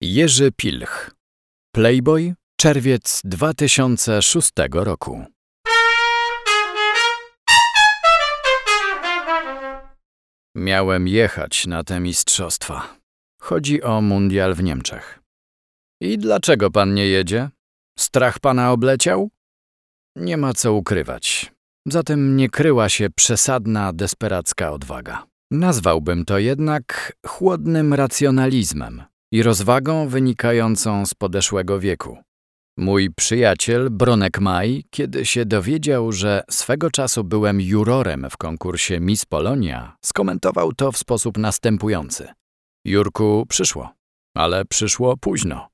Jerzy Pilch Playboy, czerwiec 2006 roku. Miałem jechać na te mistrzostwa. Chodzi o mundial w Niemczech. I dlaczego pan nie jedzie? Strach pana obleciał? Nie ma co ukrywać. Zatem nie kryła się przesadna, desperacka odwaga. Nazwałbym to jednak chłodnym racjonalizmem i rozwagą wynikającą z podeszłego wieku. Mój przyjaciel Bronek Maj, kiedy się dowiedział, że swego czasu byłem jurorem w konkursie Miss Polonia, skomentował to w sposób następujący. Jurku, przyszło, ale przyszło późno.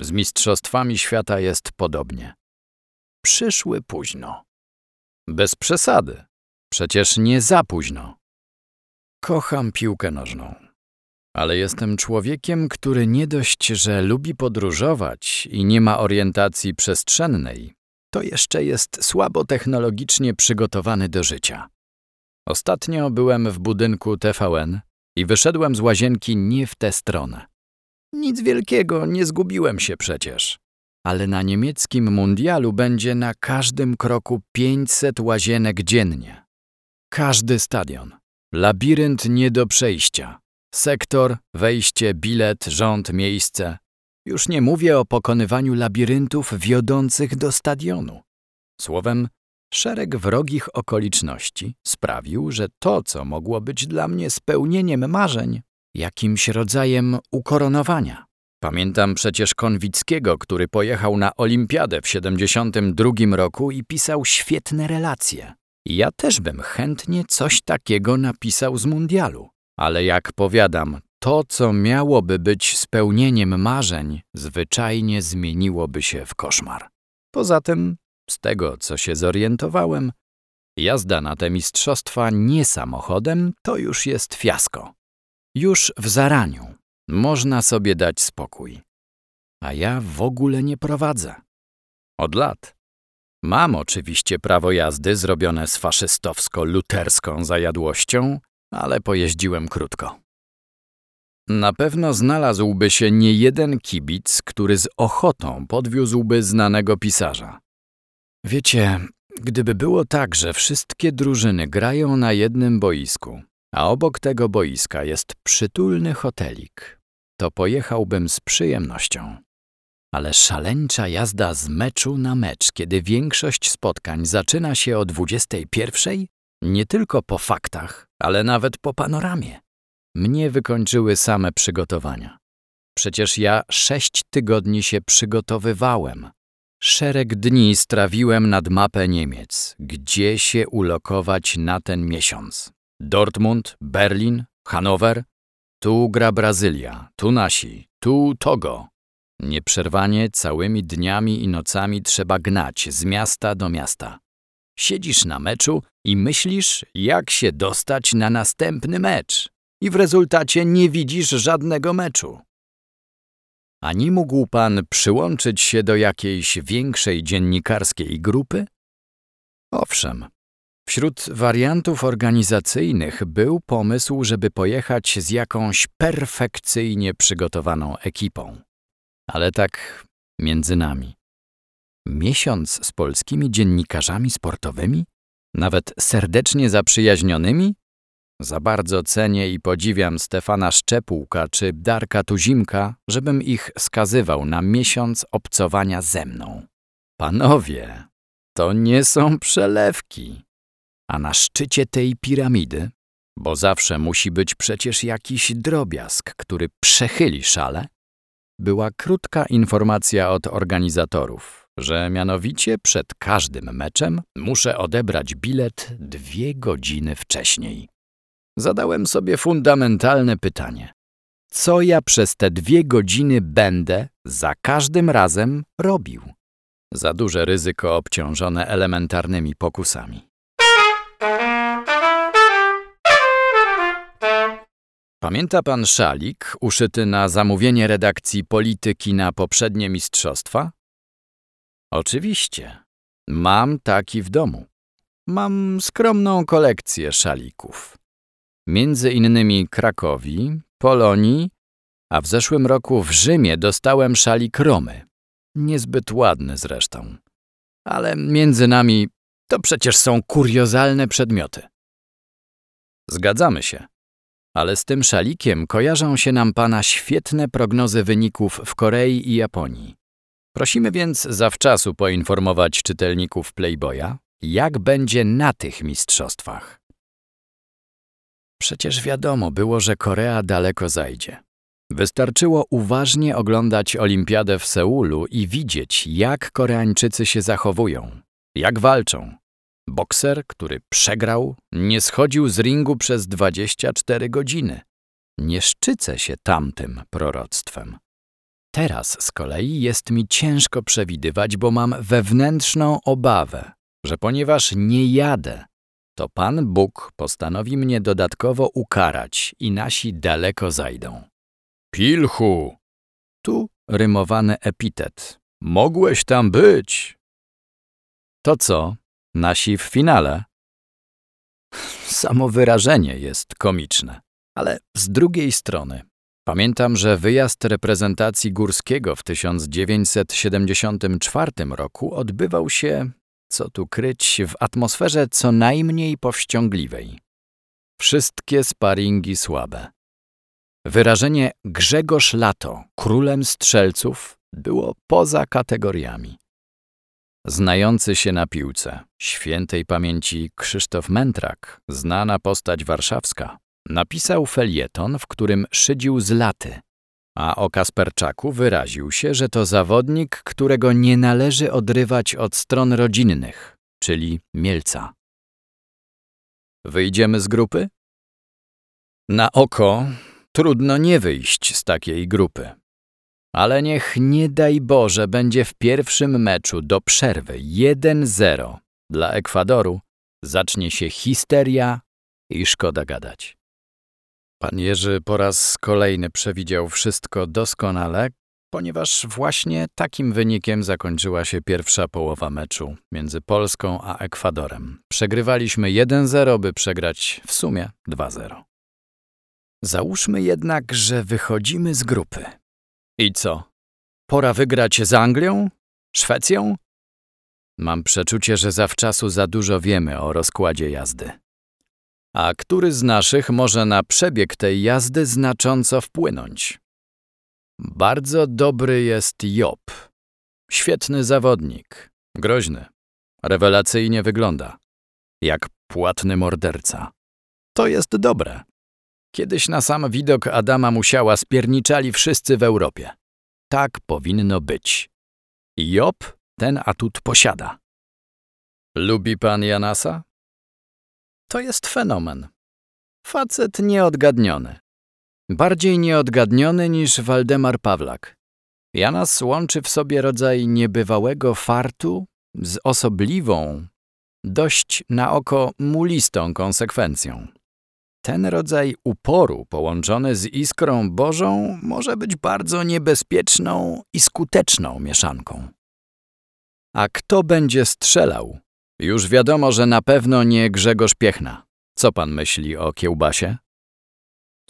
Z mistrzostwami świata jest podobnie. Przyszły późno. Bez przesady. Przecież nie za późno. Kocham piłkę nożną. Ale jestem człowiekiem, który nie dość, że lubi podróżować i nie ma orientacji przestrzennej, to jeszcze jest słabo technologicznie przygotowany do życia. Ostatnio byłem w budynku TVN i wyszedłem z łazienki nie w tę stronę. Nic wielkiego, nie zgubiłem się przecież. Ale na niemieckim mundialu będzie na każdym kroku 500 łazienek dziennie. Każdy stadion. Labirynt nie do przejścia. Sektor, wejście, bilet, rząd, miejsce. Już nie mówię o pokonywaniu labiryntów wiodących do stadionu. Słowem, szereg wrogich okoliczności sprawił, że to, co mogło być dla mnie spełnieniem marzeń, jakimś rodzajem ukoronowania. Pamiętam przecież Konwickiego, który pojechał na Olimpiadę w 72 roku i pisał świetne relacje. Ja też bym chętnie coś takiego napisał z mundialu. Ale jak powiadam, to, co miałoby być spełnieniem marzeń, zwyczajnie zmieniłoby się w koszmar. Poza tym, z tego co się zorientowałem, jazda na te mistrzostwa nie samochodem to już jest fiasko. Już w zaraniu można sobie dać spokój. A ja w ogóle nie prowadzę. Od lat. Mam oczywiście prawo jazdy zrobione z faszystowsko-luterską zajadłością, ale pojeździłem krótko. Na pewno znalazłby się niejeden kibic, który z ochotą podwiózłby znanego pisarza. Wiecie, gdyby było tak, że wszystkie drużyny grają na jednym boisku, a obok tego boiska jest przytulny hotelik, to pojechałbym z przyjemnością. Ale szaleńcza jazda z meczu na mecz, kiedy większość spotkań zaczyna się o 21, nie tylko po faktach, ale nawet po panoramie. Mnie wykończyły same przygotowania. Przecież ja sześć tygodni się przygotowywałem. Szereg dni strawiłem nad mapę Niemiec, gdzie się ulokować na ten miesiąc. Dortmund, Berlin, Hanower, tu gra Brazylia, tu nasi, tu Togo. Nieprzerwanie całymi dniami i nocami trzeba gnać z miasta do miasta. Siedzisz na meczu i myślisz, jak się dostać na następny mecz, i w rezultacie nie widzisz żadnego meczu. A nie mógł pan przyłączyć się do jakiejś większej dziennikarskiej grupy? Owszem, wśród wariantów organizacyjnych był pomysł, żeby pojechać z jakąś perfekcyjnie przygotowaną ekipą. Ale tak między nami. Miesiąc z polskimi dziennikarzami sportowymi? Nawet serdecznie zaprzyjaźnionymi? Za bardzo cenię i podziwiam Stefana Szczepółka czy Darka Tuzimka, żebym ich skazywał na miesiąc obcowania ze mną. Panowie, to nie są przelewki. A na szczycie tej piramidy, bo zawsze musi być przecież jakiś drobiazg, który przechyli szale, była krótka informacja od organizatorów, że mianowicie przed każdym meczem muszę odebrać bilet dwie godziny wcześniej. Zadałem sobie fundamentalne pytanie. Co ja przez te dwie godziny będę za każdym razem robił? Za duże ryzyko obciążone elementarnymi pokusami. Pamięta pan szalik uszyty na zamówienie redakcji polityki na poprzednie mistrzostwa? Oczywiście. Mam taki w domu. Mam skromną kolekcję szalików. Między innymi Krakowi, Polonii, a w zeszłym roku w Rzymie dostałem szalik Romy. Niezbyt ładny zresztą. Ale między nami to przecież są kuriozalne przedmioty. Zgadzamy się. Ale z tym szalikiem kojarzą się nam pana świetne prognozy wyników w Korei i Japonii. Prosimy więc zawczasu poinformować czytelników Playboya, jak będzie na tych mistrzostwach. Przecież wiadomo było, że Korea daleko zajdzie. Wystarczyło uważnie oglądać Olimpiadę w Seulu i widzieć, jak Koreańczycy się zachowują, jak walczą. Bokser, który przegrał, nie schodził z ringu przez 24 godziny. Nie szczycę się tamtym proroctwem. Teraz z kolei jest mi ciężko przewidywać, bo mam wewnętrzną obawę, że ponieważ nie jadę, to Pan Bóg postanowi mnie dodatkowo ukarać i nasi daleko zajdą. Pilchu! Tu rymowany epitet. Mogłeś tam być! To co, nasi w finale? Samo wyrażenie jest komiczne, ale z drugiej strony Pamiętam, że wyjazd reprezentacji Górskiego w 1974 roku odbywał się, co tu kryć, w atmosferze co najmniej powściągliwej. Wszystkie sparingi słabe. Wyrażenie Grzegorz Lato, królem strzelców, było poza kategoriami. Znający się na piłce, świętej pamięci Krzysztof Mentrak, znana postać warszawska, Napisał felieton, w którym szydził z laty, a o Kasperczaku wyraził się, że to zawodnik, którego nie należy odrywać od stron rodzinnych, czyli Mielca. Wyjdziemy z grupy? Na oko trudno nie wyjść z takiej grupy. Ale niech nie daj Boże będzie w pierwszym meczu do przerwy 1-0 dla Ekwadoru, zacznie się histeria i szkoda gadać. Pan Jerzy po raz kolejny przewidział wszystko doskonale, ponieważ właśnie takim wynikiem zakończyła się pierwsza połowa meczu między Polską a Ekwadorem. Przegrywaliśmy 1-0, by przegrać w sumie 2-0. Załóżmy jednak, że wychodzimy z grupy. I co? Pora wygrać z Anglią? Szwecją? Mam przeczucie, że zawczasu za dużo wiemy o rozkładzie jazdy a który z naszych może na przebieg tej jazdy znacząco wpłynąć. Bardzo dobry jest Job. Świetny zawodnik, groźny, rewelacyjnie wygląda, jak płatny morderca. To jest dobre. Kiedyś na sam widok Adama Musiała spierniczali wszyscy w Europie. Tak powinno być. Job ten atut posiada. Lubi pan Janasa? To jest fenomen. Facet nieodgadniony. Bardziej nieodgadniony niż Waldemar Pawlak. Janas łączy w sobie rodzaj niebywałego fartu z osobliwą, dość na oko mulistą konsekwencją. Ten rodzaj uporu połączony z iskrą Bożą może być bardzo niebezpieczną i skuteczną mieszanką. A kto będzie strzelał, już wiadomo, że na pewno nie Grzegorz Piechna. Co pan myśli o kiełbasie?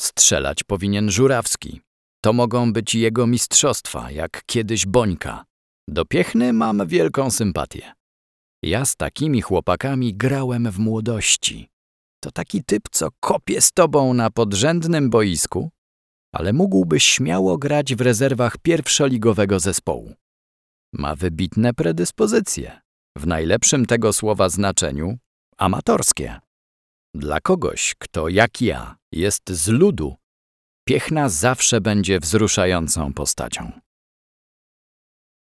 Strzelać powinien Żurawski. To mogą być jego mistrzostwa, jak kiedyś Bońka. Do Piechny mam wielką sympatię. Ja z takimi chłopakami grałem w młodości. To taki typ, co kopie z tobą na podrzędnym boisku, ale mógłby śmiało grać w rezerwach pierwszoligowego zespołu. Ma wybitne predyspozycje w najlepszym tego słowa znaczeniu amatorskie. Dla kogoś, kto jak ja jest z ludu, Piechna zawsze będzie wzruszającą postacią.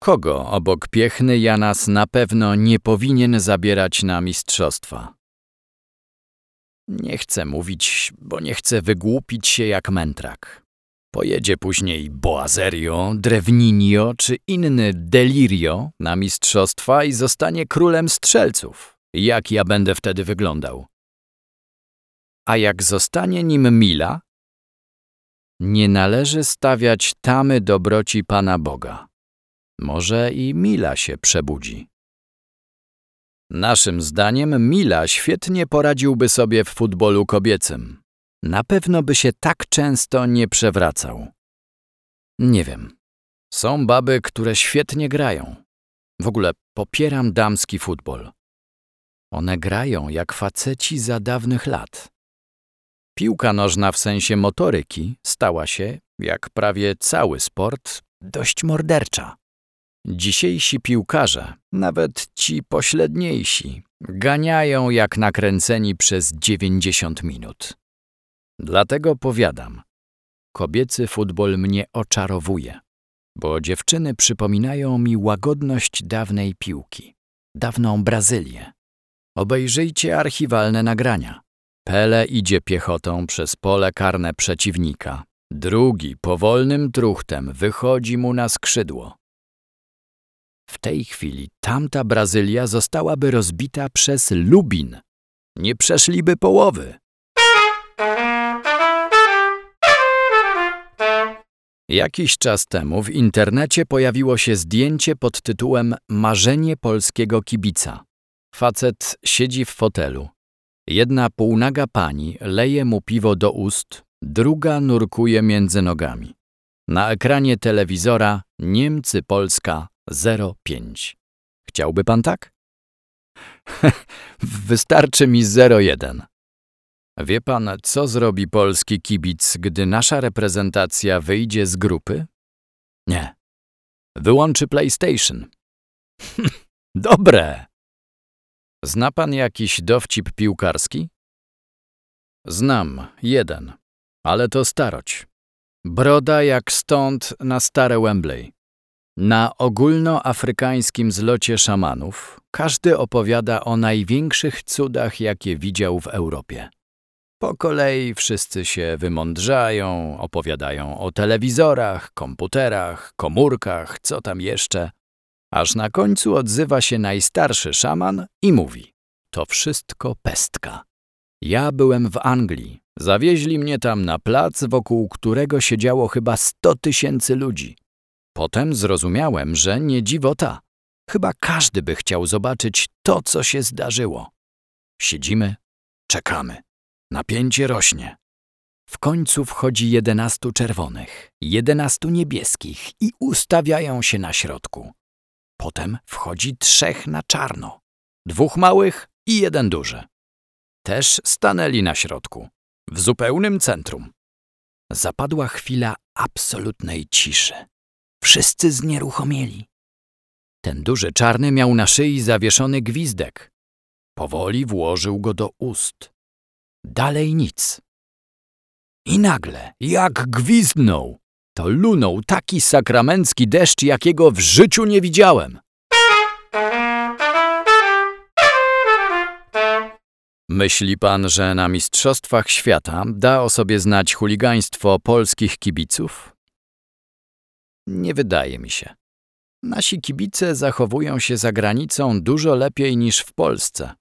Kogo obok Piechny Janas na pewno nie powinien zabierać na mistrzostwa? Nie chcę mówić, bo nie chcę wygłupić się jak mętrak. Pojedzie później Boazerio, Drewninio czy inny Delirio na mistrzostwa i zostanie królem strzelców. Jak ja będę wtedy wyglądał? A jak zostanie nim Mila? Nie należy stawiać tamy dobroci Pana Boga. Może i Mila się przebudzi. Naszym zdaniem Mila świetnie poradziłby sobie w futbolu kobiecym. Na pewno by się tak często nie przewracał. Nie wiem. Są baby, które świetnie grają. W ogóle popieram damski futbol. One grają jak faceci za dawnych lat. Piłka nożna w sensie motoryki stała się, jak prawie cały sport, dość mordercza. Dzisiejsi piłkarze, nawet ci pośledniejsi, ganiają jak nakręceni przez 90 minut. Dlatego powiadam, kobiecy futbol mnie oczarowuje, bo dziewczyny przypominają mi łagodność dawnej piłki, dawną Brazylię. Obejrzyjcie archiwalne nagrania. Pele idzie piechotą przez pole karne przeciwnika. Drugi powolnym truchtem wychodzi mu na skrzydło. W tej chwili tamta Brazylia zostałaby rozbita przez Lubin. Nie przeszliby połowy. Jakiś czas temu w internecie pojawiło się zdjęcie pod tytułem Marzenie polskiego kibica. Facet siedzi w fotelu. Jedna półnaga pani leje mu piwo do ust, druga nurkuje między nogami. Na ekranie telewizora Niemcy Polska 05. Chciałby pan tak? Wystarczy mi 01. Wie pan, co zrobi polski kibic, gdy nasza reprezentacja wyjdzie z grupy? Nie. Wyłączy PlayStation. Dobre. Zna pan jakiś dowcip piłkarski? Znam, jeden, ale to staroć. Broda jak stąd na stare Wembley. Na ogólnoafrykańskim zlocie szamanów każdy opowiada o największych cudach, jakie widział w Europie. Po kolei wszyscy się wymądrzają, opowiadają o telewizorach, komputerach, komórkach, co tam jeszcze, aż na końcu odzywa się najstarszy szaman i mówi: To wszystko pestka. Ja byłem w Anglii. Zawieźli mnie tam na plac, wokół którego siedziało chyba sto tysięcy ludzi. Potem zrozumiałem, że nie dziwota. Chyba każdy by chciał zobaczyć to, co się zdarzyło. Siedzimy, czekamy. Napięcie rośnie. W końcu wchodzi jedenastu czerwonych, jedenastu niebieskich i ustawiają się na środku. Potem wchodzi trzech na czarno, dwóch małych i jeden duży. Też stanęli na środku, w zupełnym centrum. Zapadła chwila absolutnej ciszy. Wszyscy znieruchomieli. Ten duży czarny miał na szyi zawieszony gwizdek. Powoli włożył go do ust. Dalej nic. I nagle, jak gwizdnął, to lunął taki sakramencki deszcz, jakiego w życiu nie widziałem. Myśli pan, że na Mistrzostwach Świata da o sobie znać chuligaństwo polskich kibiców? Nie wydaje mi się. Nasi kibice zachowują się za granicą dużo lepiej niż w Polsce.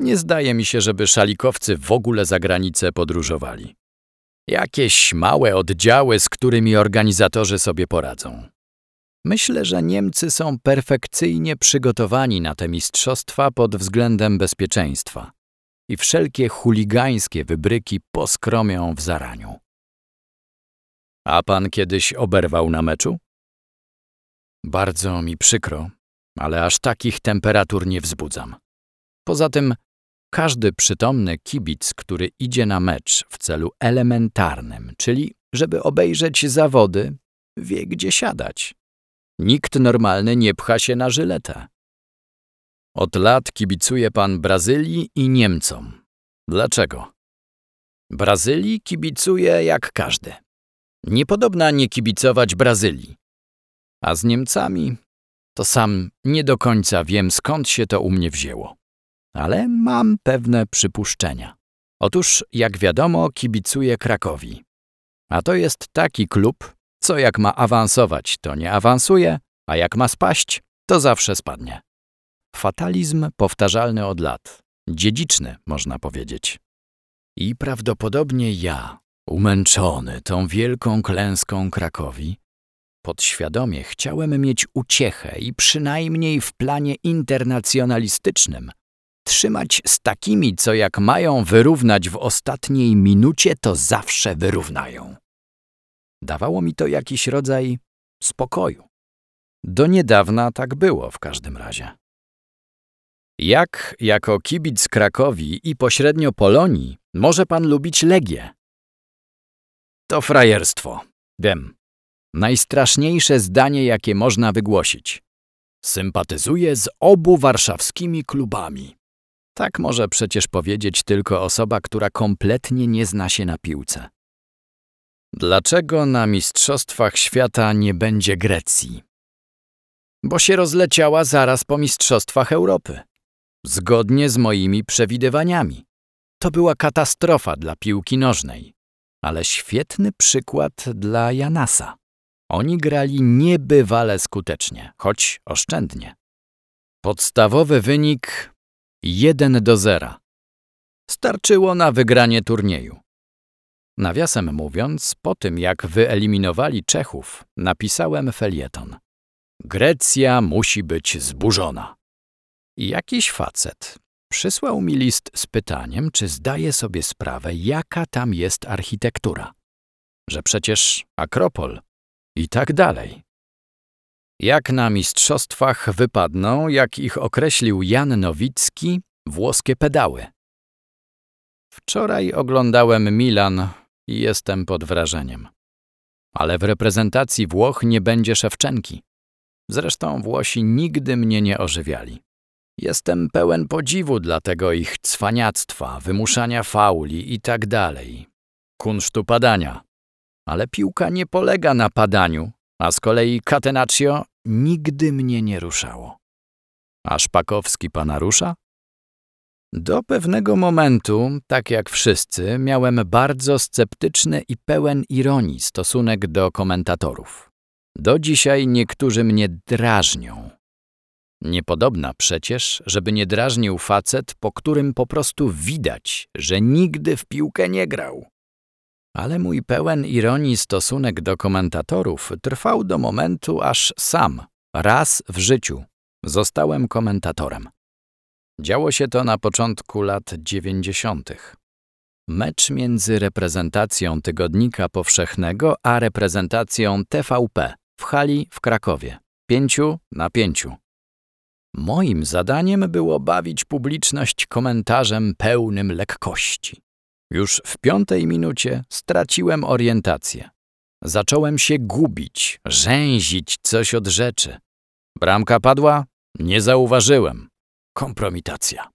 Nie zdaje mi się, żeby szalikowcy w ogóle za granicę podróżowali. Jakieś małe oddziały, z którymi organizatorzy sobie poradzą. Myślę, że Niemcy są perfekcyjnie przygotowani na te mistrzostwa pod względem bezpieczeństwa i wszelkie chuligańskie wybryki poskromią w zaraniu. A pan kiedyś oberwał na meczu? Bardzo mi przykro, ale aż takich temperatur nie wzbudzam. Poza tym każdy przytomny kibic, który idzie na mecz w celu elementarnym, czyli żeby obejrzeć zawody, wie gdzie siadać. Nikt normalny nie pcha się na żyletę. Od lat kibicuje pan Brazylii i Niemcom. Dlaczego? Brazylii kibicuje jak każdy. Niepodobna nie kibicować Brazylii. A z Niemcami to sam nie do końca wiem skąd się to u mnie wzięło ale mam pewne przypuszczenia. Otóż, jak wiadomo, kibicuję Krakowi. A to jest taki klub, co jak ma awansować, to nie awansuje, a jak ma spaść, to zawsze spadnie. Fatalizm powtarzalny od lat, dziedziczny, można powiedzieć. I prawdopodobnie ja, umęczony tą wielką klęską Krakowi, podświadomie chciałem mieć uciechę i przynajmniej w planie internacjonalistycznym trzymać z takimi, co jak mają wyrównać w ostatniej minucie, to zawsze wyrównają. Dawało mi to jakiś rodzaj spokoju. Do niedawna tak było w każdym razie. Jak jako kibic Krakowi i pośrednio Polonii może pan lubić Legię? To frajerstwo. Wiem. Najstraszniejsze zdanie, jakie można wygłosić. Sympatyzuję z obu warszawskimi klubami. Tak może przecież powiedzieć tylko osoba, która kompletnie nie zna się na piłce. Dlaczego na Mistrzostwach Świata nie będzie Grecji? Bo się rozleciała zaraz po Mistrzostwach Europy. Zgodnie z moimi przewidywaniami. To była katastrofa dla piłki nożnej, ale świetny przykład dla Janasa. Oni grali niebywale skutecznie, choć oszczędnie. Podstawowy wynik 1 do 0. Starczyło na wygranie turnieju. Nawiasem mówiąc, po tym jak wyeliminowali Czechów, napisałem felieton. Grecja musi być zburzona. Jakiś facet przysłał mi list z pytaniem, czy zdaje sobie sprawę, jaka tam jest architektura. Że przecież Akropol i tak dalej. Jak na mistrzostwach wypadną, jak ich określił Jan Nowicki, włoskie pedały. Wczoraj oglądałem Milan i jestem pod wrażeniem. Ale w reprezentacji Włoch nie będzie Szewczenki. Zresztą Włosi nigdy mnie nie ożywiali. Jestem pełen podziwu dla tego ich cwaniactwa, wymuszania fauli i tak dalej. Kunsztu padania. Ale piłka nie polega na padaniu, a z kolei Catenaccio nigdy mnie nie ruszało. A Szpakowski pana rusza? Do pewnego momentu, tak jak wszyscy, miałem bardzo sceptyczny i pełen ironii stosunek do komentatorów. Do dzisiaj niektórzy mnie drażnią. Niepodobna przecież, żeby nie drażnił facet, po którym po prostu widać, że nigdy w piłkę nie grał. Ale mój pełen ironii stosunek do komentatorów trwał do momentu, aż sam, raz w życiu, zostałem komentatorem. Działo się to na początku lat dziewięćdziesiątych. Mecz między reprezentacją Tygodnika Powszechnego a reprezentacją TVP w hali w Krakowie. Pięciu na pięciu. Moim zadaniem było bawić publiczność komentarzem pełnym lekkości. Już w piątej minucie straciłem orientację. Zacząłem się gubić, rzęzić coś od rzeczy. Bramka padła? Nie zauważyłem. Kompromitacja.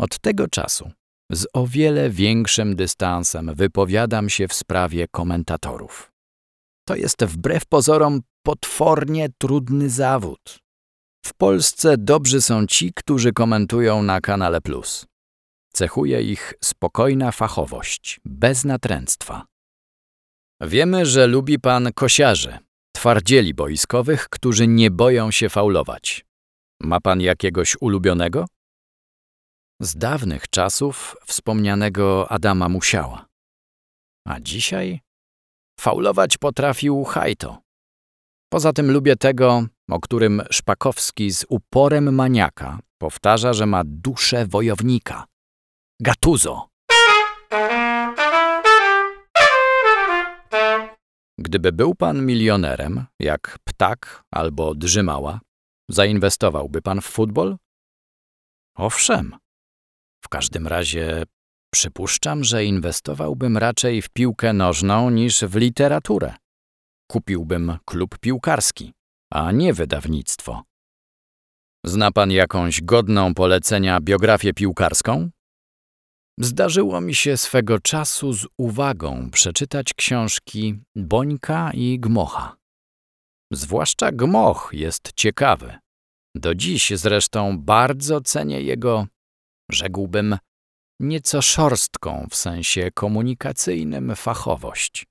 Od tego czasu z o wiele większym dystansem wypowiadam się w sprawie komentatorów. To jest wbrew pozorom potwornie trudny zawód. W Polsce dobrzy są ci, którzy komentują na kanale Plus. Cechuje ich spokojna fachowość, bez natręctwa. Wiemy, że lubi pan kosiarzy, twardzieli boiskowych, którzy nie boją się faulować. Ma pan jakiegoś ulubionego? Z dawnych czasów wspomnianego Adama Musiała. A dzisiaj? Faulować potrafił Hajto. Poza tym lubię tego, o którym Szpakowski z uporem maniaka powtarza, że ma duszę wojownika. Gatuzo. Gdyby był pan milionerem, jak ptak albo drzymała, zainwestowałby pan w futbol? Owszem. W każdym razie przypuszczam, że inwestowałbym raczej w piłkę nożną niż w literaturę. Kupiłbym klub piłkarski, a nie wydawnictwo. Zna pan jakąś godną polecenia biografię piłkarską? Zdarzyło mi się swego czasu z uwagą przeczytać książki Bońka i Gmocha. Zwłaszcza Gmoch jest ciekawy. Do dziś zresztą bardzo cenię jego, rzekłbym, nieco szorstką w sensie komunikacyjnym fachowość.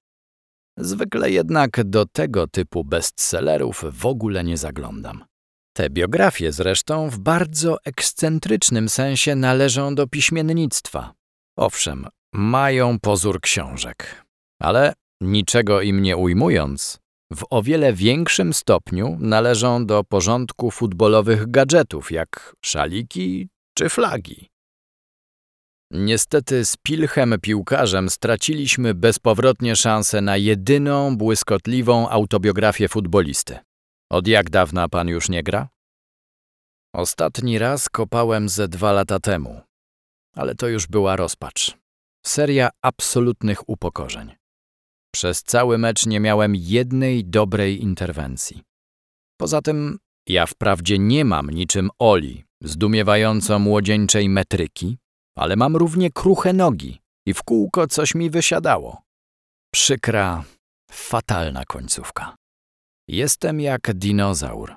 Zwykle jednak do tego typu bestsellerów w ogóle nie zaglądam. Te biografie zresztą w bardzo ekscentrycznym sensie należą do piśmiennictwa. Owszem, mają pozór książek, ale niczego im nie ujmując, w o wiele większym stopniu należą do porządku futbolowych gadżetów, jak szaliki czy flagi. Niestety z Pilchem piłkarzem straciliśmy bezpowrotnie szansę na jedyną błyskotliwą autobiografię futbolisty. Od jak dawna pan już nie gra? Ostatni raz kopałem ze dwa lata temu, ale to już była rozpacz. Seria absolutnych upokorzeń. Przez cały mecz nie miałem jednej dobrej interwencji. Poza tym ja wprawdzie nie mam niczym Oli, zdumiewająco młodzieńczej metryki, ale mam równie kruche nogi i w kółko coś mi wysiadało. Przykra, fatalna końcówka. Jestem jak dinozaur.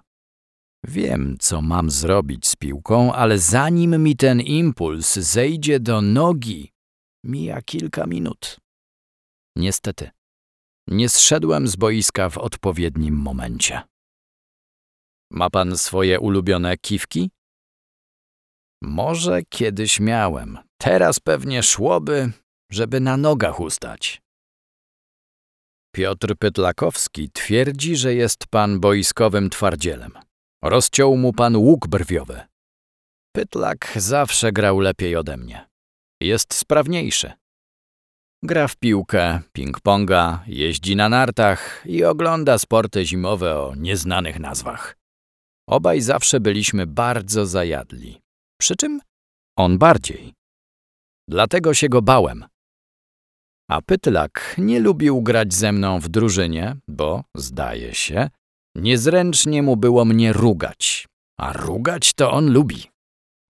Wiem, co mam zrobić z piłką, ale zanim mi ten impuls zejdzie do nogi, mija kilka minut. Niestety, nie zszedłem z boiska w odpowiednim momencie. Ma pan swoje ulubione kiwki? Może kiedyś miałem. Teraz pewnie szłoby, żeby na nogach ustać. Piotr Pytlakowski twierdzi, że jest pan boiskowym twardzielem. Rozciął mu pan łuk brwiowy. Pytlak zawsze grał lepiej ode mnie. Jest sprawniejszy. Gra w piłkę, ping-ponga, jeździ na nartach i ogląda sporty zimowe o nieznanych nazwach. Obaj zawsze byliśmy bardzo zajadli. Przy czym on bardziej. Dlatego się go bałem. A Pytlak nie lubił grać ze mną w drużynie, bo, zdaje się, niezręcznie mu było mnie rugać. A rugać to on lubi.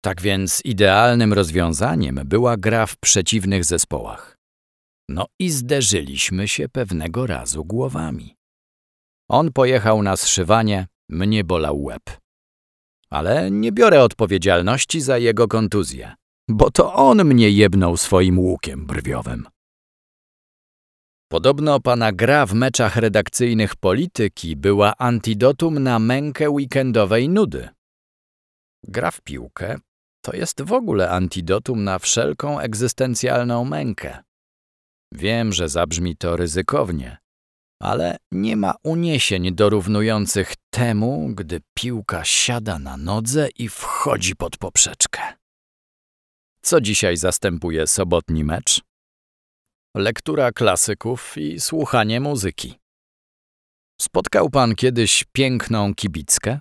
Tak więc idealnym rozwiązaniem była gra w przeciwnych zespołach. No i zderzyliśmy się pewnego razu głowami. On pojechał na zszywanie, mnie bolał łeb. Ale nie biorę odpowiedzialności za jego kontuzję, bo to on mnie jebnął swoim łukiem brwiowym. Podobno pana gra w meczach redakcyjnych polityki była antidotum na mękę weekendowej nudy. Gra w piłkę to jest w ogóle antidotum na wszelką egzystencjalną mękę. Wiem, że zabrzmi to ryzykownie, ale nie ma uniesień dorównujących temu, gdy piłka siada na nodze i wchodzi pod poprzeczkę. Co dzisiaj zastępuje sobotni mecz? Lektura klasyków i słuchanie muzyki. Spotkał pan kiedyś piękną kibickę?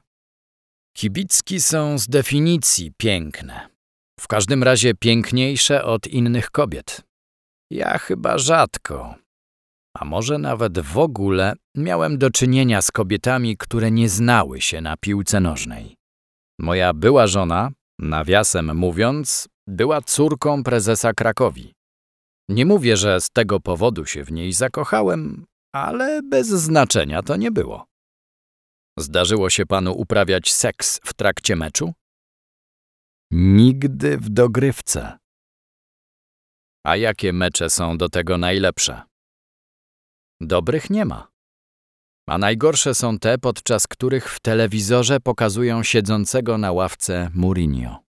Kibicki są z definicji piękne. W każdym razie piękniejsze od innych kobiet. Ja chyba rzadko, a może nawet w ogóle miałem do czynienia z kobietami, które nie znały się na piłce nożnej. Moja była żona, nawiasem mówiąc, była córką prezesa Krakowi. Nie mówię, że z tego powodu się w niej zakochałem, ale bez znaczenia to nie było. Zdarzyło się panu uprawiać seks w trakcie meczu? Nigdy w dogrywce. A jakie mecze są do tego najlepsze? Dobrych nie ma. A najgorsze są te, podczas których w telewizorze pokazują siedzącego na ławce Mourinho.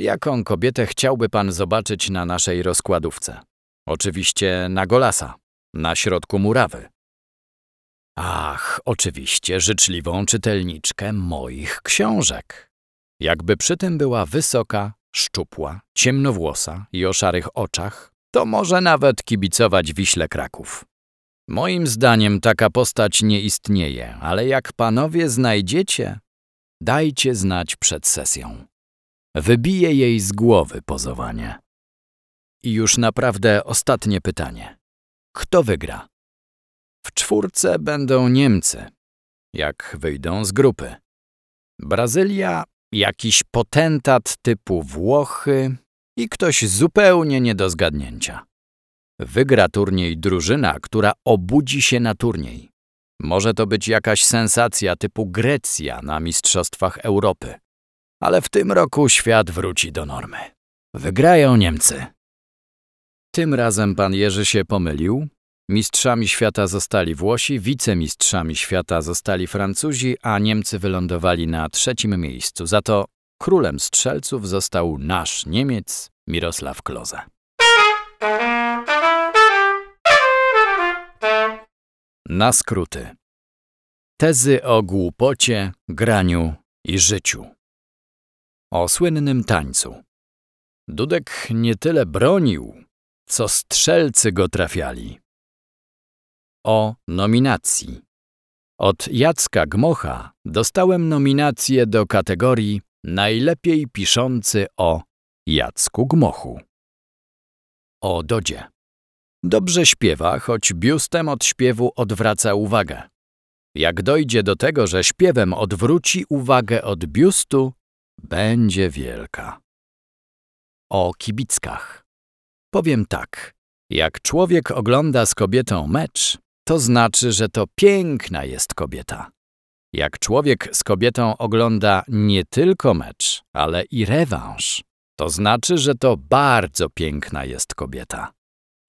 Jaką kobietę chciałby pan zobaczyć na naszej rozkładówce? Oczywiście na Golasa, na środku murawy. Ach, oczywiście życzliwą czytelniczkę moich książek. Jakby przy tym była wysoka, szczupła, ciemnowłosa i o szarych oczach, to może nawet kibicować Wiśle Kraków. Moim zdaniem taka postać nie istnieje, ale jak panowie znajdziecie, dajcie znać przed sesją. Wybiję jej z głowy pozowanie. I już naprawdę ostatnie pytanie. Kto wygra? W czwórce będą Niemcy, jak wyjdą z grupy. Brazylia, jakiś potentat typu Włochy i ktoś zupełnie nie do zgadnięcia. Wygra turniej drużyna, która obudzi się na turniej. Może to być jakaś sensacja typu Grecja na Mistrzostwach Europy. Ale w tym roku świat wróci do normy. Wygrają Niemcy. Tym razem pan Jerzy się pomylił. Mistrzami świata zostali Włosi, wicemistrzami świata zostali Francuzi, a Niemcy wylądowali na trzecim miejscu. Za to królem strzelców został nasz Niemiec Mirosław Kloze. Na skróty. Tezy o głupocie, graniu i życiu. O słynnym tańcu. Dudek nie tyle bronił, co strzelcy go trafiali. O nominacji. Od Jacka Gmocha dostałem nominację do kategorii Najlepiej piszący o Jacku Gmochu. O Dodzie. Dobrze śpiewa, choć biustem od śpiewu odwraca uwagę. Jak dojdzie do tego, że śpiewem odwróci uwagę od biustu, będzie wielka. O kibickach. Powiem tak. Jak człowiek ogląda z kobietą mecz, to znaczy, że to piękna jest kobieta. Jak człowiek z kobietą ogląda nie tylko mecz, ale i rewanż, to znaczy, że to bardzo piękna jest kobieta.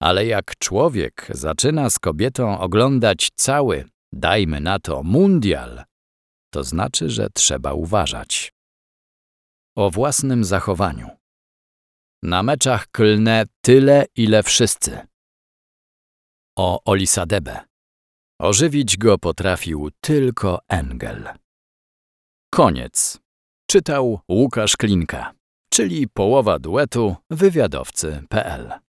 Ale jak człowiek zaczyna z kobietą oglądać cały, dajmy na to, mundial, to znaczy, że trzeba uważać. O własnym zachowaniu. Na meczach klnę tyle, ile wszyscy. O Olisadebe. Ożywić go potrafił tylko Engel. Koniec. Czytał Łukasz Klinka, czyli połowa duetu wywiadowcy.pl